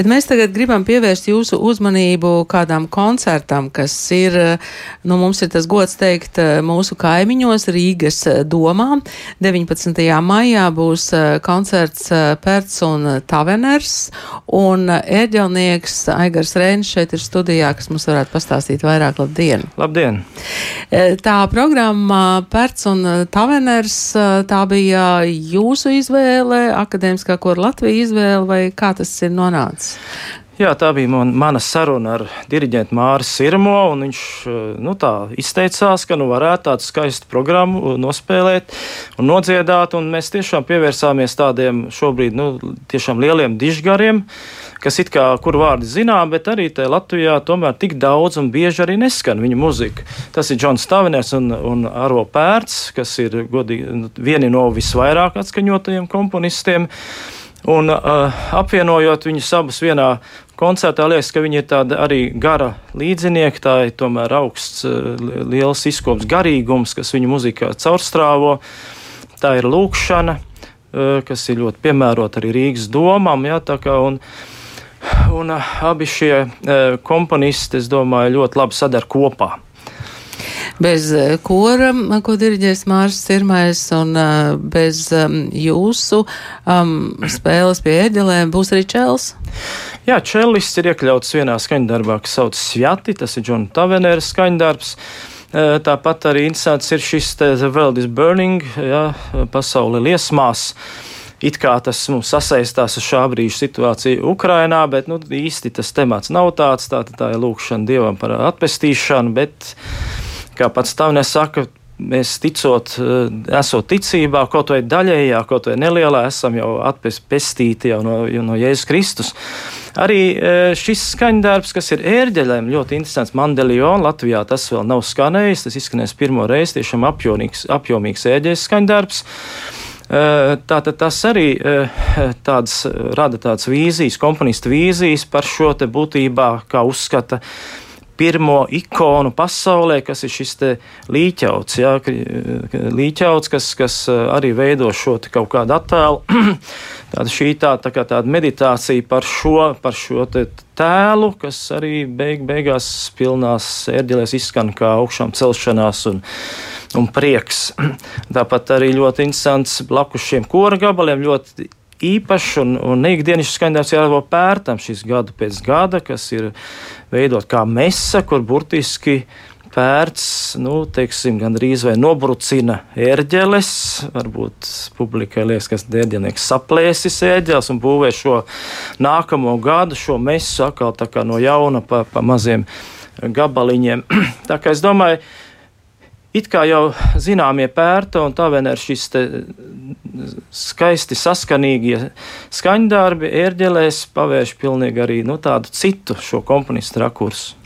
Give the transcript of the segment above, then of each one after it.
Bet mēs tagad gribam pievērst jūsu uzmanību kādām koncertam, kas ir, nu, mums ir tas gods teikt, mūsu kaimiņos Rīgas domā. 19. maijā būs koncerts Pērts un Taveners, un ērģelnieks Aigars Rēns šeit ir studijā, kas mums varētu pastāstīt vairāk. Labdien! Labdien! Tā programma Pērts un Taveners, tā bija jūsu izvēle, akadēmiskā kora Latvija izvēle, vai kā tas ir nonācis? Jā, tā bija man, mana saruna ar diriģentu Māru Sirmo. Viņš eh, nu, izteicās, ka nu, varētu tādu skaistu programmu eh, nospēlēt un nodziedāt. Un mēs tiešām pievērsāmies tādiem šobrīd nu, lieliem dižgariem, kas it kā kur vārdi zinām, bet arī Latvijā tomēr tik daudz un bieži arī neskan viņa muzika. Tas ir Džons Staviners un, un Arvo Pērts, kas ir godīgi, nu, vieni no visvairāk atskaņotajiem komponistiem. Un uh, apvienojot viņus abus vienā koncertā, liekas, ka viņi ir tādi arī gara līdzinieki. Tā ir tomēr augsts, uh, liels izkops garīgums, kas viņu muzikā caurstrāvo. Tā ir lūkšana, uh, kas ir ļoti piemērota arī Rīgas domām. Ja, kā, un, un uh, abi šie komponisti, es domāju, ļoti labi sadar kopā bez eh, kora, ko diriģēs Mārs Sirmais, un eh, bez jūsu um, spēles pie ēdelēm būs arī čels. Jā, čelists ir iekļauts vienā skaņdarbā, kas sauc Svjati, tas ir Džona Tavenēra skaņdarbs. Eh, tāpat arī interesants ir šis The World is Burning, jā, pasauli liesmās. It kā tas mums sasaistās ar šā brīža situāciju Ukrainā, bet nu, īsti tas temats nav tāds. Tā, tā ir lūkšana dievam par atpestīšanu, bet kā pats Tavnes saka, mēs ticot, eh, esot ticībā, kaut vai daļējā, kaut vai nelielā, esam jau atpestīti jau no, no Jēzus Kristus. Arī eh, šis skaņdarbs, kas ir ērģeļiem, ļoti interesants. Mandeliona Latvijā tas vēl nav skanējis. Tas izskanēs pirmo reizi, tiešām apjomīgs, apjomīgs ērģeļs skaņdarbs. Eh, tātad tas arī tāds, rada tādas vīzijas, komponistu vīzijas par šo te būtībā, kā uzskata pirmo ikonu pasaulē, kas ir šis līķauts, jā, līķauts kas, kas arī veido šo kaut kādu attēlu. Tāda šī tā, tā kā tāda meditācija par šo, par šo tēlu, kas arī beig, beigās pilnās ērģelēs izskan kā augšām celšanās un, un prieks. Tāpat arī ļoti interesants blakus šiem kora gabaliem, ļoti īpašs un, un neikdienišs skaņdarbs jāvo pērtam šis gadu pēc gada, kas ir veidot kā mesa, kur burtiski pērts, nu, teiksim, gandrīz vai nobrucina ērģeles. Varbūt publikai liekas, ka ērģelnieks saplēsis ērģeles un būvē šo nākamo gadu, šo mesu atkal tā kā no jauna pa, pa maziem gabaliņiem. tā kā es domāju, It kā jau zināmie pērta un tā vien ir šis skaisti saskanīgie skaņdarbi, ērģelēs pavērš pilnīgi arī nu, tādu citu šo komponistu rakursu.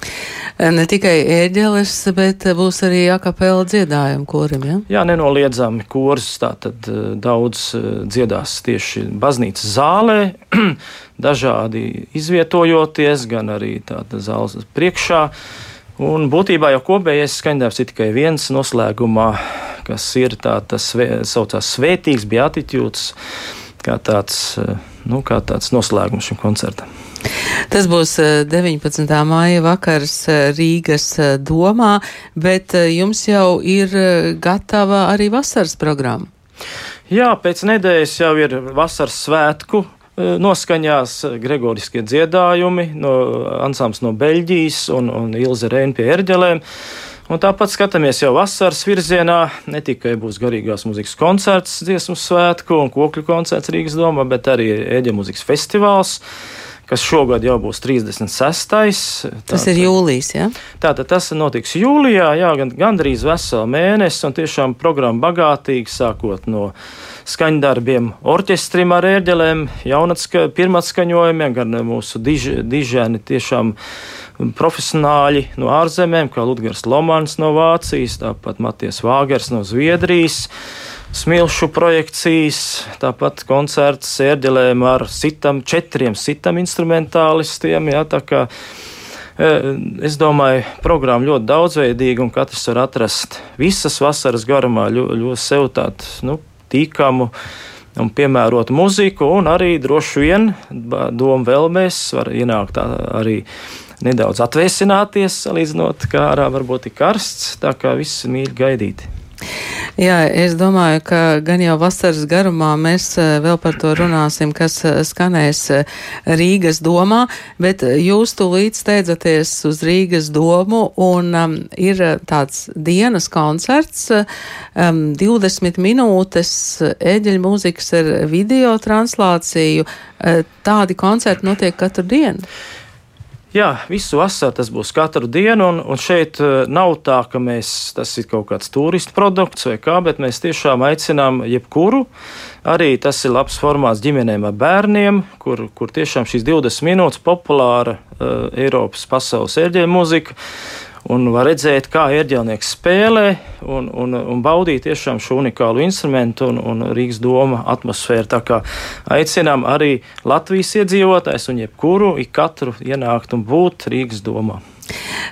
Ne tikai ērģeles, bet būs arī akapela dziedājumi korim, ja? Jā, nenoliedzami kurs, tātad eh, daudz eh, dziedās tieši baznīcas zālē, dažādi izvietojoties, gan arī tāda zāles priekšā. Un būtībā jau kopējais skaņdarbs ir tikai viens noslēgumā, kas ir tā, tas saucās svētīgs, bija attitūds, kā tāds, nu, kā tāds noslēgums šim koncertam. Tas būs 19. Eh, māja vakars eh, Rīgas eh, domā, bet jums jau ir gatava arī vasaras programma. Jā, pēc nedēļas jau ir vasaras svētku Eh, noskaņās gregoriskie dziedājumi no ansāms no Beļģijas un, un Ilze Reina pie erģelēm. Un tāpat skatāmies jau vasaras virzienā. Ne tikai būs garīgās muzikas koncerts, dziesmu svētku un kokļu koncerts Rīgas domā, bet arī ēģa muzikas festivāls kas šogad jau būs 36. Tātad, tas ir jūlijas, jā? Ja? Tātad tas notiks jūlijā, jā, gan, gandrīz veselu mēnesi, un tiešām programma bagātīga, sākot no skaņdarbiem, orķestrim ar ērģelēm, jaunatska, pirmatskaņojumiem, gan mūsu diž, dižēni tiešām profesionāļi no ārzemēm, kā Ludgars Lomans no Vācijas, tāpat Maties Vāgers no Zviedrijas. Smilšu projekcijas, tāpat koncerts ērģelēm ar sitam, četriem sitam instrumentālistiem. Jā, kā e, Es domāju, programma ļoti daudzveidīga, un katrs var atrast visas vasaras garumā ļoti sev tādu nu, tīkamu un piemērotu muziku, un arī droši vien doma vēlmēs var ienākt arī nedaudz atvēsināties, salīdzinot, kā ārā varbūt ir karsts, tā kā viss ir mīļi gaidīti. Jā, es domāju, ka gan jau vasaras garumā mēs eh, vēl par to runāsim, kas eh, skanēs eh, Rīgas domā, bet jūs tūlīt steidzaties uz Rīgas domu un um, ir tāds dienas koncerts, um, 20 minūtes eģeļu mūzikas ar video translāciju. Tādi koncerti notiek katru dienu. Jā, visu vasaru tas būs katru dienu, un, un šeit uh, nav tā, ka mēs, tas ir kaut kāds turistu produkts vai kā, bet mēs tiešām aicinām jebkuru. Arī tas ir labs formāts ģimenēm ar bērniem, kur, kur tiešām šīs 20 minūtes populāra uh, Eiropas pasaules ērģēļu mūzika un var redzēt, kā ērģelnieks spēlē un, un, un baudīt tiešām šo unikālu instrumentu un, un Rīgas doma atmosfēru. Tā kā aicinām arī Latvijas iedzīvotājs un jebkuru, ik katru ienākt un būt Rīgas domā.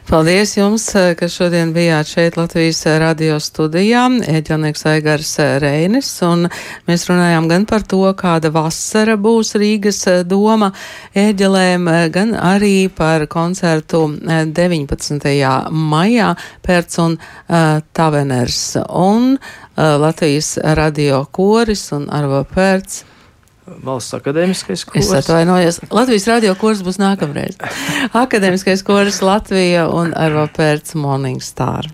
Paldies jums, eh, ka šodien bijāt šeit Latvijas radio studijā, ēģelnieks Aigars eh, Reinis, un mēs runājām gan par to, kāda vasara būs Rīgas eh, doma ēģelēm, gan arī par koncertu 19. maijā Pērts un uh, Taveners un uh, Latvijas radio koris un Arvo Pērts Valsts akadēmiskais kurs. Es atvainojos. Latvijas radio kurs būs nākamreiz. Akadēmiskais kurs Latvija un Arvo Pērts Morning Star.